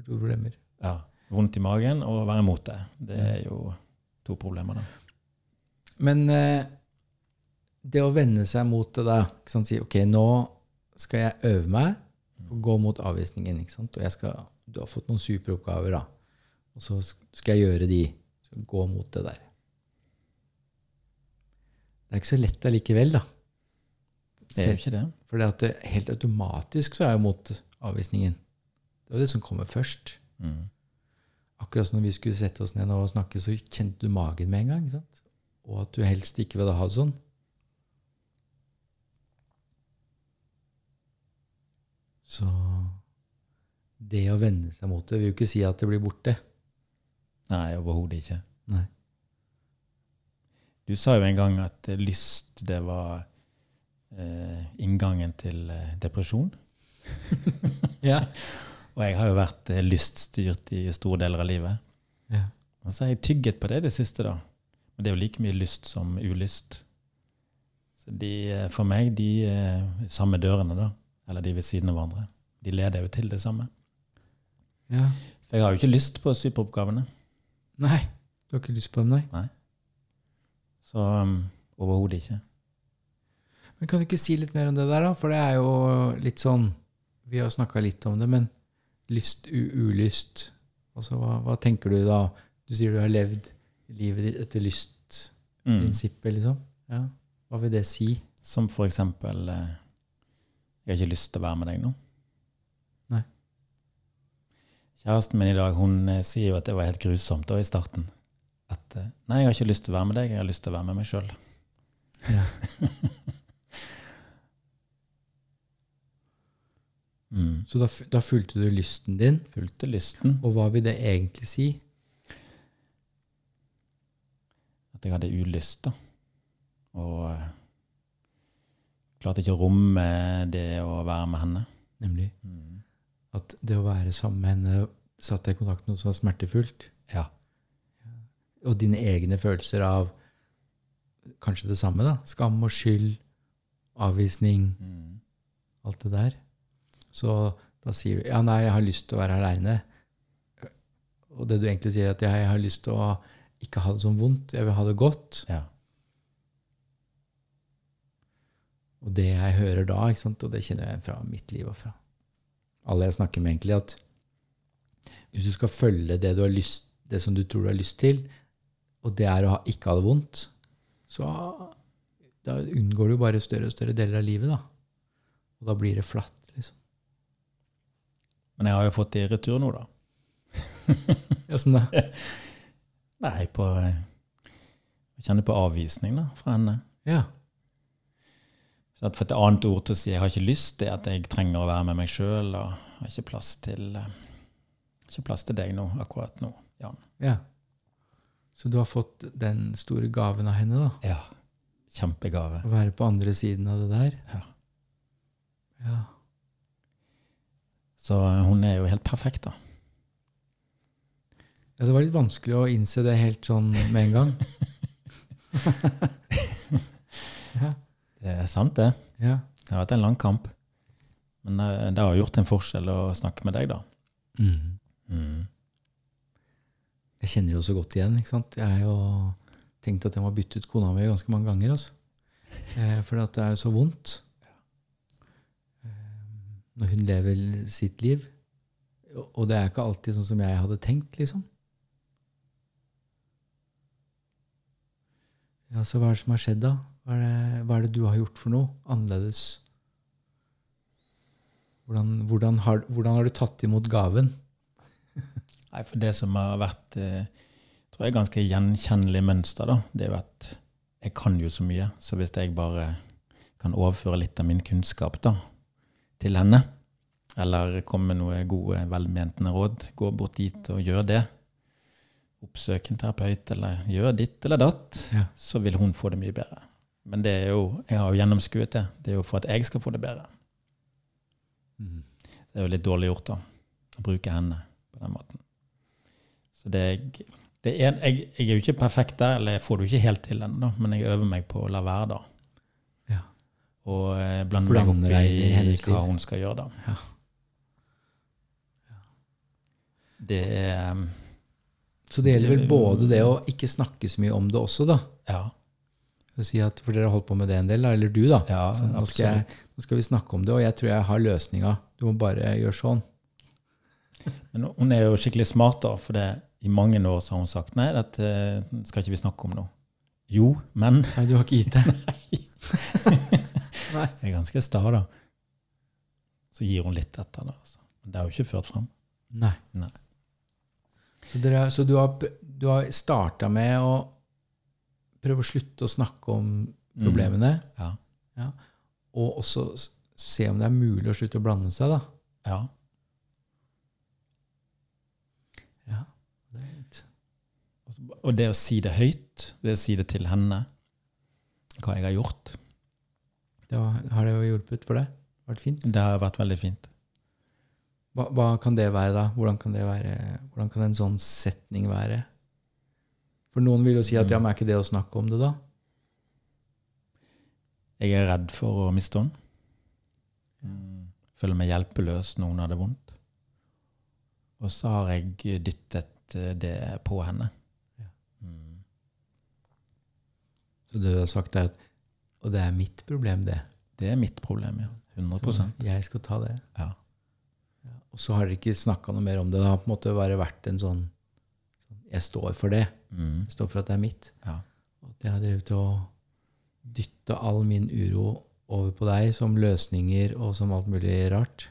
To problemer. Ja. Vondt i magen og være imot det. Det er jo to problemer, da. Men eh, det å vende seg mot det da, ikke sant, si ok, nå skal jeg øve meg og gå mot avvisningen, ikke sant, og jeg skal, du har fått noen superoppgaver da, og så skal jeg gjøre de, skal gå mot det der. Det er ikke så lett allikevel da. Det er jo ikke det. For det at helt automatisk så er jeg mot avvisningen. Det er jo det som kommer først. Mm. Akkurat som når vi skulle sette oss ned og snakke, så kjente du magen med en gang. ikke sant? Og at du helst ikke ville ha det sånn. Så det å vende seg mot det vil jo ikke si at det blir borte. Nei, overhodet ikke. Nei. Du sa jo en gang at lyst, det var eh, inngangen til eh, depresjon. Ja. Og jeg har jo vært eh, lyststyrt i store deler av livet. ja. Og så har jeg tygget på det det siste, da. Men det er jo like mye lyst som ulyst. Så de, eh, for meg, de eh, samme dørene, da, eller de ved siden av hverandre, de leder jo til det samme. ja. For jeg har jo ikke lyst på superoppgavene. Nei, du har ikke lyst på dem, nei. Så um, overhodet ikke. Men kan du ikke si litt mer om det der, da? For det er jo litt sånn Vi har snakka litt om det, men lyst, ulyst Altså, hva, hva tenker du da? Du sier du har levd livet ditt etter lystprinsippet, Mm. liksom. Ja. Hva vil det si? Som for eksempel eh, Jeg har ikke lyst til å være med deg nå. Nei. Kjæresten min i dag hun eh, sier jo at det var helt grusomt da i starten. At eh, nei, jeg har ikke lyst til å være med deg, jeg har lyst til å være med meg sjøl. Ja. Mm. Så da, da fulgte du lysten din, Fulgte lysten. og hva vil det egentlig si? At jeg hadde ulyst, da. Og eh, klarte ikke å romme det å være med henne. Nemlig Mm. at det å være sammen med henne satte deg i kontakt med noe som var smertefullt. Ja. Og dine egne følelser av kanskje det samme, da. Skam og skyld, avvisning, Mm. alt det der. Så da sier du ja, nei, jeg har lyst til å være aleine. Og det du egentlig sier, er at jeg har lyst til å ikke ha det sånn vondt, jeg vil ha det godt. ja. Og det jeg hører da, og det kjenner jeg fra mitt liv og fra alle jeg snakker med, egentlig, at hvis du skal følge det, du har lyst, det som du tror du har lyst til, og det er å ha, ikke ha det vondt, så da unngår du bare større og større deler av livet. da. Og da blir det flatt. Men jeg har jo fått det i retur nå, da. Åssen sånn da. Nei, på eh, Jeg kjenner på avvisning da, fra henne. Ja. Så for et annet ord til å si 'jeg har ikke lyst', det er at jeg trenger å være med meg sjøl og har ikke plass til eh, ikke plass til deg nå, akkurat nå, Jan. ja. Så du har fått den store gaven av henne, da. Ja. Kjempegave. Å være på andre siden av det der. Ja. Ja. Så hun er jo helt perfekt, da. Ja, det var litt vanskelig å innse det helt sånn med en gang. ja. Det er sant, det. ja. Det har vært en lang kamp. Men eh, det har gjort en forskjell å snakke med deg, da. Mm. Mm. Jeg kjenner jo så godt igjen. ikke sant? Jeg har jo tenkt at jeg må bytte ut kona mi ganske mange ganger. altså. Eh, for det er jo så vondt når hun lever sitt liv. Og- det er ikke alltid sånn som jeg hadde tenkt, liksom. Ja, Så hva er det som har skjedd, da? Hva er det, hva er det du har gjort for noe annerledes? Hvordan, hvordan, har, hvordan har du tatt imot gaven? Nei, for det som har vært eh, tror jeg ganske gjenkjennelig mønster, da, det er jo at jeg kan jo så mye. Så hvis jeg bare kan overføre litt av min kunnskap da, til henne, eller komme med noe gode, velmentende råd, gå bort dit og gjør det, oppsøk en terapeut, eller gjør ditt eller datt, Ja. så vil hun få det mye bedre. Men det er jo, jeg har jo gjennomskuet det. Det er jo for at jeg skal få det bedre. Det er jo litt dårlig gjort, da, å bruke henne på den måten. Så det, det er, jeg, jeg er jo ikke perfekt der, eller jeg får det jo ikke helt til ennå, men jeg øver meg på å la være, da. Ja. Og eh, blande meg opp i, i hennes hva hun skal gjøre, da. Ja. Det er um, Så det gjelder vel både det å ikke snakke så mye om det også, da. Ja. Si at, for dere har holdt på med det en del, da, eller du, da. ja Så nå, skal jeg, nå skal vi snakke om det, og jeg tror jeg har løsninga. Du må bare gjøre sånn. Men hun er jo skikkelig smart, da, for det, i mange år så har hun sagt nei, dette skal ikke vi snakke om nå. Jo, men Nei, du har ikke gitt det. Nei. Jeg er ganske sta, da. Så gir hun litt etter, det. Altså. Men det har jo ikke ført fram. Nei. Nei. Så, dere, så du har, du har starta med å prøve å slutte å snakke om problemene, Ja. og også se om det er mulig å slutte å blande seg, da. ja. Ja, det er. Og det å si det høyt, det å si det til henne, hva jeg har gjort, Det var, har det jo hjulpet for deg? Vært fint? det har vært veldig fint. Hva, hva kan det være, da? Hvordan kan, det være, hvordan kan en sånn setning være? For noen vil jo si at ja, men er ikke det å snakke om det, da? Jeg er redd for å miste henne. Føler meg hjelpeløs når hun har det vondt. Og så har jeg dyttet eh, det på henne. Ja. Mm. Så det du har sagt, er at Og det er mitt problem, det. Det er mitt problem, ja. 100 Så jeg skal ta det. Ja. Ja. Og så har dere ikke snakka noe mer om det. Det har på en måte bare vært en sånn Jeg står for det. Mm. Jeg står for at det er mitt. Ja. Og at jeg har drevet å dytte all min uro over på deg som løsninger og som alt mulig rart.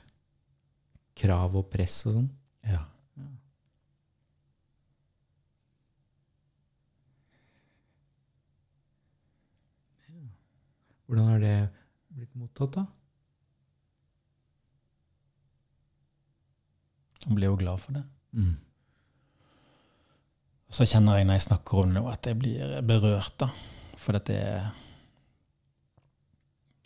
Krav og press og sånn. ja. Hvordan har det blitt mottatt, da? Hun blir jo glad for det. Mm. Og så kjenner jeg når jeg snakker om det, nå, at jeg blir berørt, da. For dette er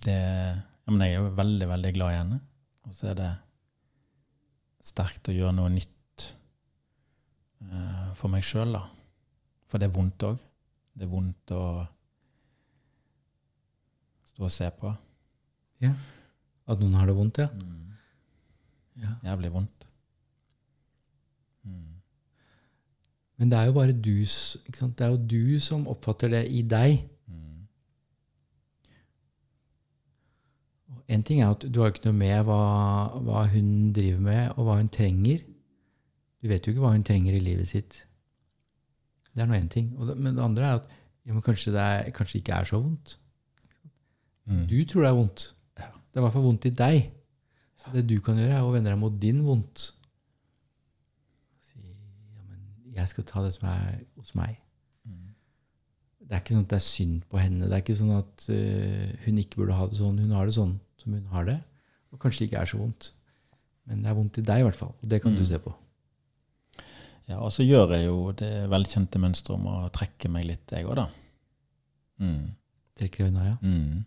det, ja, men Jeg er jo veldig, veldig glad i henne. Og så er det sterkt å gjøre noe nytt uh, for meg sjøl, da. For det er vondt òg. Det er vondt å stå og se på. Ja. At noen har det vondt, ja. ja. Jævlig vondt. Mm. Men det er jo bare du? Det er jo du som oppfatter det i deg. Mm. En ting er at du har ikke noe med hva, hva hun driver med, og hva hun trenger. Du vet jo ikke hva hun trenger i livet sitt. Det er nå én ting. Det, men det andre er at ja, men kanskje det er, kanskje ikke er så vondt. Mm. Du tror det er vondt. Ja. Det er i hvert fall vondt i deg. Så det du kan gjøre, er å vende deg mot din vondt. Si ja, men jeg skal ta det som er hos meg. Mm. Det er ikke sånn at det er synd på henne. Det er ikke sånn at uh, hun ikke burde ha det sånn. Hun har det sånn som hun har det. Og kanskje det ikke er så vondt. Men det er vondt i deg, i hvert fall. Og det kan Mm. du se på. Ja, og så gjør jeg jo det velkjente mønsteret om å trekke meg litt, jeg òg, da. Mm. Trekker deg unna, ja. Mm.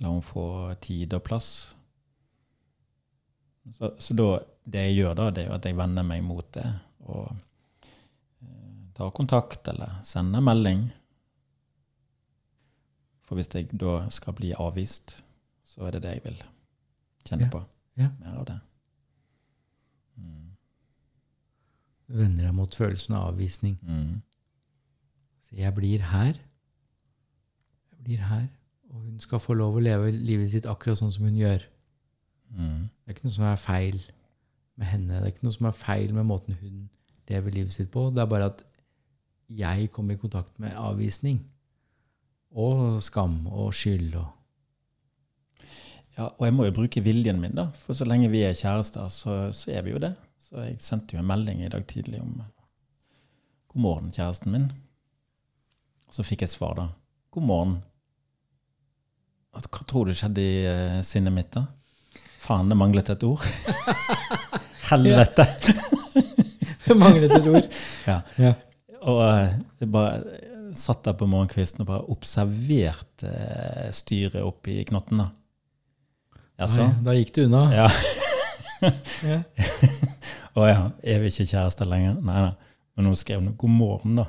La henne få tid og plass. Så, så da, det jeg gjør da, det er jo at jeg vender meg mot det og eh, tar kontakt eller sender melding. For hvis jeg da skal bli avvist, så er det det jeg vil kjenne Ja. på. Ja. Mer av det. Mm. Vender deg mot følelsen av avvisning. Mm. Så jeg blir her. Jeg blir her. Og hun skal få lov å leve livet sitt akkurat sånn som hun gjør. Mm. Det er ikke noe som er feil med henne. Det er ikke noe som er feil med måten hun lever livet sitt på. Det er bare at jeg kommer i kontakt med avvisning. Og skam og skyld og Ja, og jeg må jo bruke viljen min, da. For så lenge vi er kjærester, så, så er vi jo det. Så jeg sendte jo en melding i dag tidlig om God morgen, kjæresten min. Og så fikk jeg svar, da. God morgen. Hva tror du skjedde i eh, sinnet mitt, da? Faen, det manglet et ord. Helvete! Det manglet et ord. Ja. Ja. Og eh, jeg bare satt der på morgenkvisten og bare observerte eh, styret oppi knotten, da. Altså, Oi, da gikk du unna. Ja. Å ja, er vi ikke kjærester lenger? Nei, nei. Men hun skrev noe 'god morgen', da.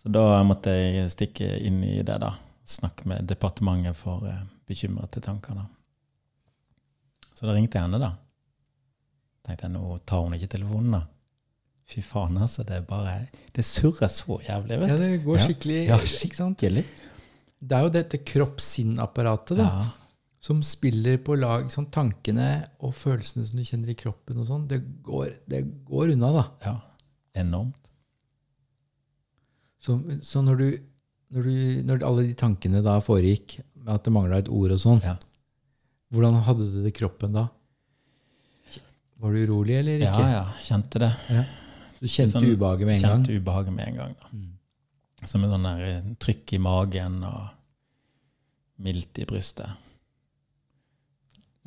Så. da måtte jeg stikke inn i det, da. Snakke med departementet for uh, bekymrede tanker, da. Så da ringte jeg henne, da. Tenkte jeg, nå tar hun ikke telefonen, da. Fy faen, altså. Det er bare Det surrer så jævlig, vet du. Ja, det går skikkelig Ja, ja? Skikkelig. Det er jo dette kropp-sinn-apparatet da, Ja. som spiller på lag sånn, tankene og følelsene som du kjenner i kroppen. og sånn. Det, det går unna, da. ja. Enormt. Så, så når, du, når, du, når alle de tankene da foregikk, med at det mangla et ord og sånn, Ja. hvordan hadde du det i kroppen da? Var du urolig eller ikke? ja. ja, Kjente det. Du kjente Sånn- ubehaget med en gang? Kjente ubehaget med en gang. da. Mm. Som et sånn der eh, trykk i magen og mildt i brystet.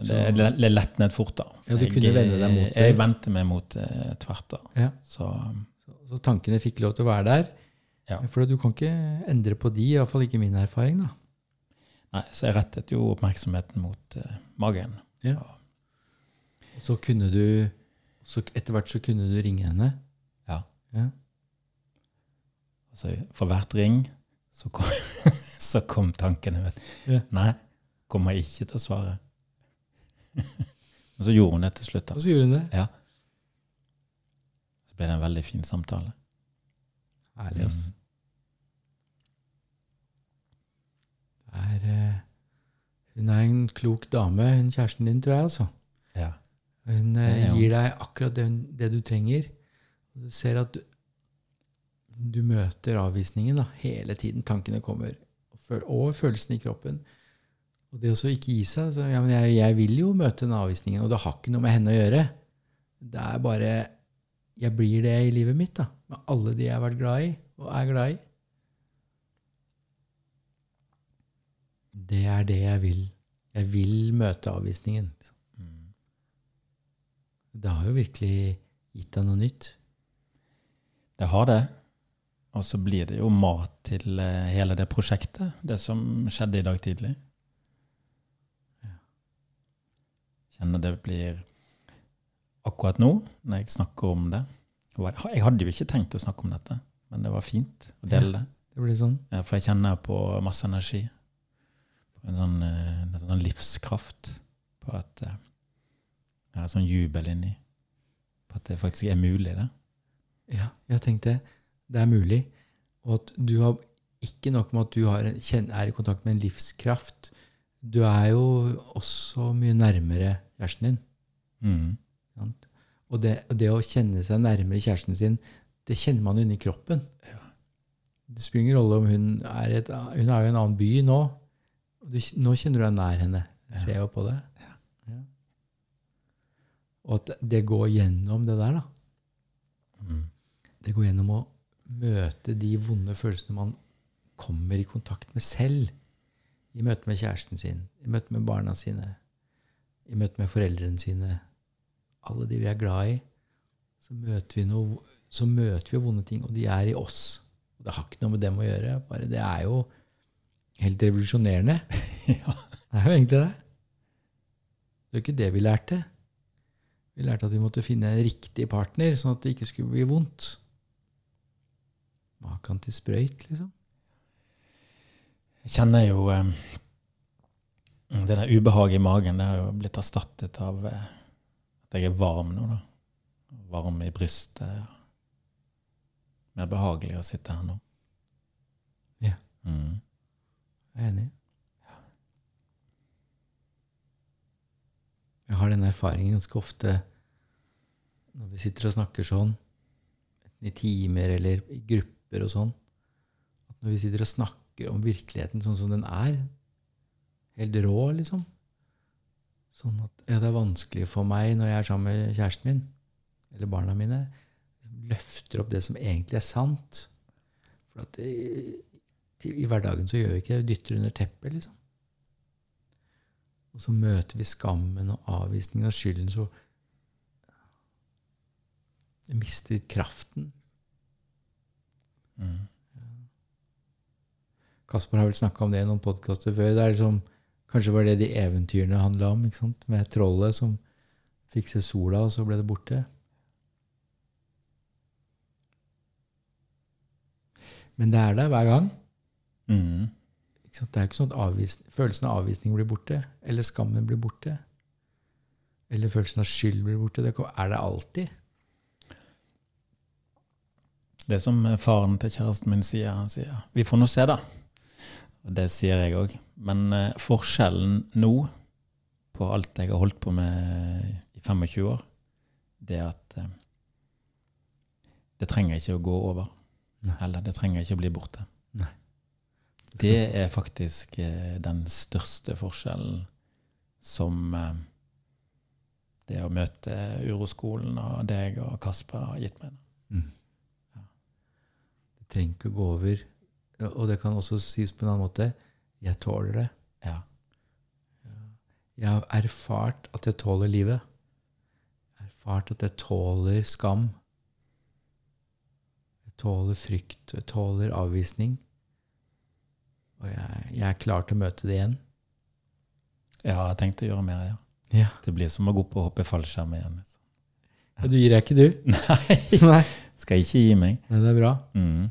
Det, det letnet fort, da. Ja, du kunne vende deg mot det. Jeg vendte meg mot det tvert. da. Ja. Så Så, så tankene fikk lov til å være der? Ja. For du kan ikke endre på de, iallfall ikke min erfaring. da. nei, så jeg rettet jo oppmerksomheten mot uh, magen. Ja. Og så kunne du så Etter hvert så kunne du ringe henne? Ja. Ja. Altså, for hvert ring så kom, så kom tankene. Vet. Ja. Nei, kommer ikke til å svare. Men så gjorde hun det til slutt. da. Og så gjorde hun det. Ja. Så ble det en veldig fin samtale. Herlig. Det er, eh, hun er en klok dame, hun kjæresten din, tror jeg. altså. Ja. Hun eh, gir deg akkurat det, det du trenger. Du ser at du, du møter avvisningen da, hele tiden. Tankene kommer. Og, føl og følelsen i kroppen. Og det å ikke gi seg. Så, ja, men jeg, jeg vil jo møte den avvisningen, og det har ikke noe med henne å gjøre. Det er bare Jeg blir det i livet mitt, da. Med alle de jeg har vært glad i, og er glad i. Det er det jeg vil. Jeg vil møte avvisningen. Mm. Det har jo virkelig gitt deg noe nytt. Det har det. Og så blir det jo mat til eh, hele det prosjektet, det som skjedde i dag tidlig. Kjenner det blir akkurat nå, når jeg snakker om det. Jeg- hadde jo ikke tenkt å snakke om dette, men det var fint å dele det. Det blir sånn. Ja, For jeg kjenner på masse energi. En sånn, eh, en sånn livskraft. På at eh, jeg har sånn jubel inni. På at det faktisk er mulig, det. Ja, jeg tenkte det er mulig. Og at du har ikke nok med at du har en, er i kontakt med en livskraft. Du er jo også mye nærmere kjæresten din. Mm. Og det, det å kjenne seg nærmere kjæresten sin, det kjenner man inni kroppen. Det spiller ingen rolle om hun er, et, hun er jo i en annen by nå. Du, nå kjenner du deg nær henne. Jeg ser jo på det. Ja. Og at det går gjennom det der, da. Mm. Det går gjennom å møte de vonde følelsene man kommer i kontakt med selv. I møte med kjæresten sin, i møte med barna sine, i møte med foreldrene sine. Alle de vi er glad i. Så møter vi, noe, så møter vi vonde ting, og de er i oss. Og det har ikke noe med dem å gjøre. bare Det er jo helt revolusjonerende. ja. Det er jo egentlig det. Det er jo ikke det vi lærte. Vi lærte at vi måtte finne en riktig partner, sånn at det ikke skulle bli vondt. Makan til sprøyt, liksom. Jeg kjenner jo eh, Det der ubehaget i magen det har jo blitt erstattet av eh, at jeg er varm nå. da. Varm i brystet. Mer behagelig å sitte her nå. Ja. Mm. Jeg er enig. Jeg har den erfaringen ganske ofte når vi sitter og snakker sånn, i timer eller i grupper og sånn, at når vi sitter og snakker om virkeligheten sånn som den er, helt rå, liksom Sånn at ja, det er vanskelig for meg når jeg er sammen med kjæresten min, eller barna mine, løfter opp det som egentlig er sant. For at det, til- i hverdagen så gjør vi ikke det. Vi dytter under teppet, liksom. Og så møter vi skammen og avvisningen og skylden, så jeg mister kraften. Mm. Kasper har vel snakka om det i noen podkaster før. Det er liksom, kanskje var det de eventyrene handla om, ikke sant? med trollet som fikk se sola, og så ble det borte. Men det er der hver gang. Mm. Det er ikke sånn at avvis, følelsen av avvisning blir borte, eller skammen blir borte. Eller følelsen av skyld blir borte. Det er det alltid. Det som faren til kjæresten min sier. Han sier 'vi får nå se', da. Det sier jeg òg. Men eh, forskjellen nå på alt jeg har holdt på med i 25 år, det er at eh, det trenger ikke å gå over. Nei. Eller det trenger ikke å bli borte. Nei. Det er faktisk eh, den største forskjellen som eh, det å møte uroskolen og deg og Kasper har gitt meg. Mm. Det trenger ikke å gå over. Og det kan også sies på en annen måte. Jeg tåler det. Ja. Jeg har erfart at jeg tåler livet. Jeg har erfart at jeg tåler skam. Jeg tåler frykt. Jeg tåler avvisning. Og jeg, jeg er klar til å møte det igjen. Jeg har tenkt å gjøre mer, ja. Ja. Det blir som å gå på og hoppe fallskjerm igjen. liksom. Du gir deg ikke, du? Nei, Nei. skal ikke gi meg. Nei, det er bra. Mm.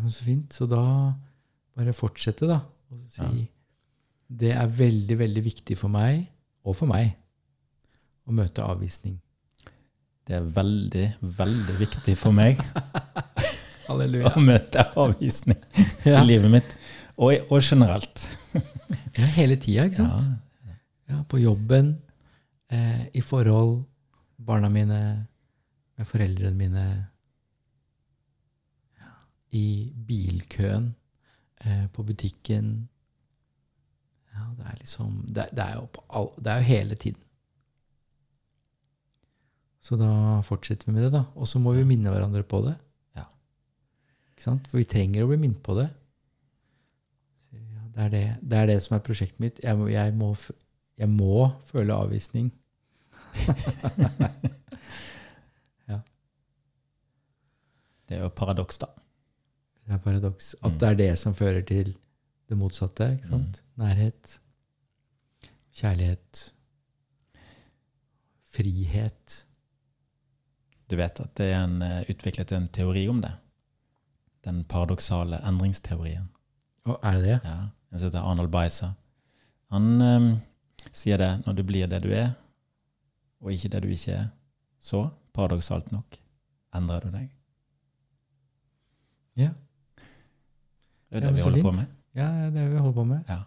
Ja, men Så fint. Så da bare fortsette, da. Og si Ja. det er veldig, veldig viktig for meg, og for meg, å møte avvisning. Det er veldig, veldig viktig for meg å møte avvisning Ja, i livet mitt, og, og generelt. ja hele tida, ikke sant? Ja. Ja, på jobben, eh, i forhold, barna mine, med foreldrene mine, i bilkøen, eh, på butikken. Ja, det er liksom Det, det, er, jo på all, det er jo hele tiden. Så da fortsetter vi med det, da. Og så må vi minne hverandre på det. Ja. Ikke sant? For vi trenger å bli minnet på det. Ja, det, er det, det er det som er prosjektet mitt. Jeg må, jeg må, jeg må føle avvisning. Det er jo paradoks, da. Det er paradoks. At Mm. det er det som fører til det motsatte. ikke sant? Nærhet. Kjærlighet. Frihet. Du vet at det er en, eh, utviklet en teori om det. Den paradoksale endringsteorien. Å, er det det? Ja, Den heter Arnold Beiser. Han um, sier det når du blir det du er, og ikke det du ikke er, så, paradoksalt nok, endrer du deg. Ja. Det er det ja, vi så holder på med. Ja, det er det vi holder på med. Ja.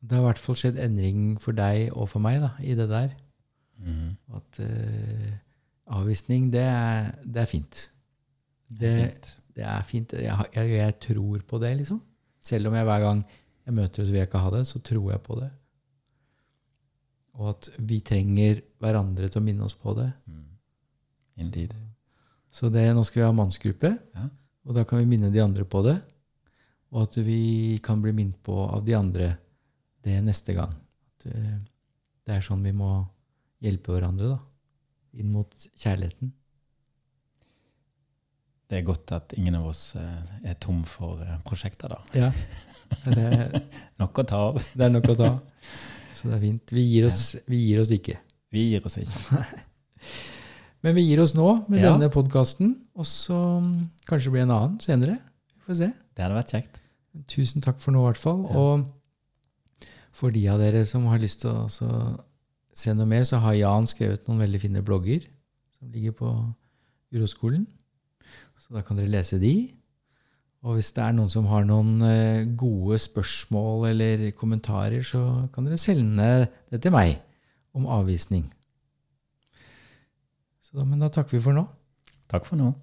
Det har i hvert fall skjedd endring for deg og for meg da, i det der. Mm. At uh, avvisning, det er, det er fint. Det, det er fint. Jeg, jeg, jeg tror på det, liksom. Selv om jeg hver gang jeg møter det, så vil jeg ikke ha det, så tror jeg på det. Og at vi trenger hverandre til å minne oss på det. Mm. Indeed. Så det, nå skal vi ha mannsgruppe, Ja. og da kan vi minne de andre på det. Og at vi kan bli minnet på av de andre det neste gang. At, eh, det er sånn vi må hjelpe hverandre, da. Inn mot kjærligheten. Det er godt at ingen av oss eh, er tom for eh, prosjekter, da. Ja. Det, Nok å ta av. det er nok å ta. Så det er fint. Vi gir oss, vi gir oss ikke. Vi gir oss ikke. Men vi gir oss nå med Ja. denne podkasten, og så mm, kanskje det blir en annen senere. Vi se. Det hadde vært kjekt. Tusen takk for nå, i hvert fall. Ja. Og for de av dere som har lyst til å se noe mer, så har Jan skrevet noen veldig fine blogger som ligger på Uroskolen. Så da kan dere lese de. Og hvis det er noen som har noen eh, gode spørsmål eller kommentarer, så kan dere sende det til meg om avvisning. Så da, men da takker vi for nå. Takk for nå.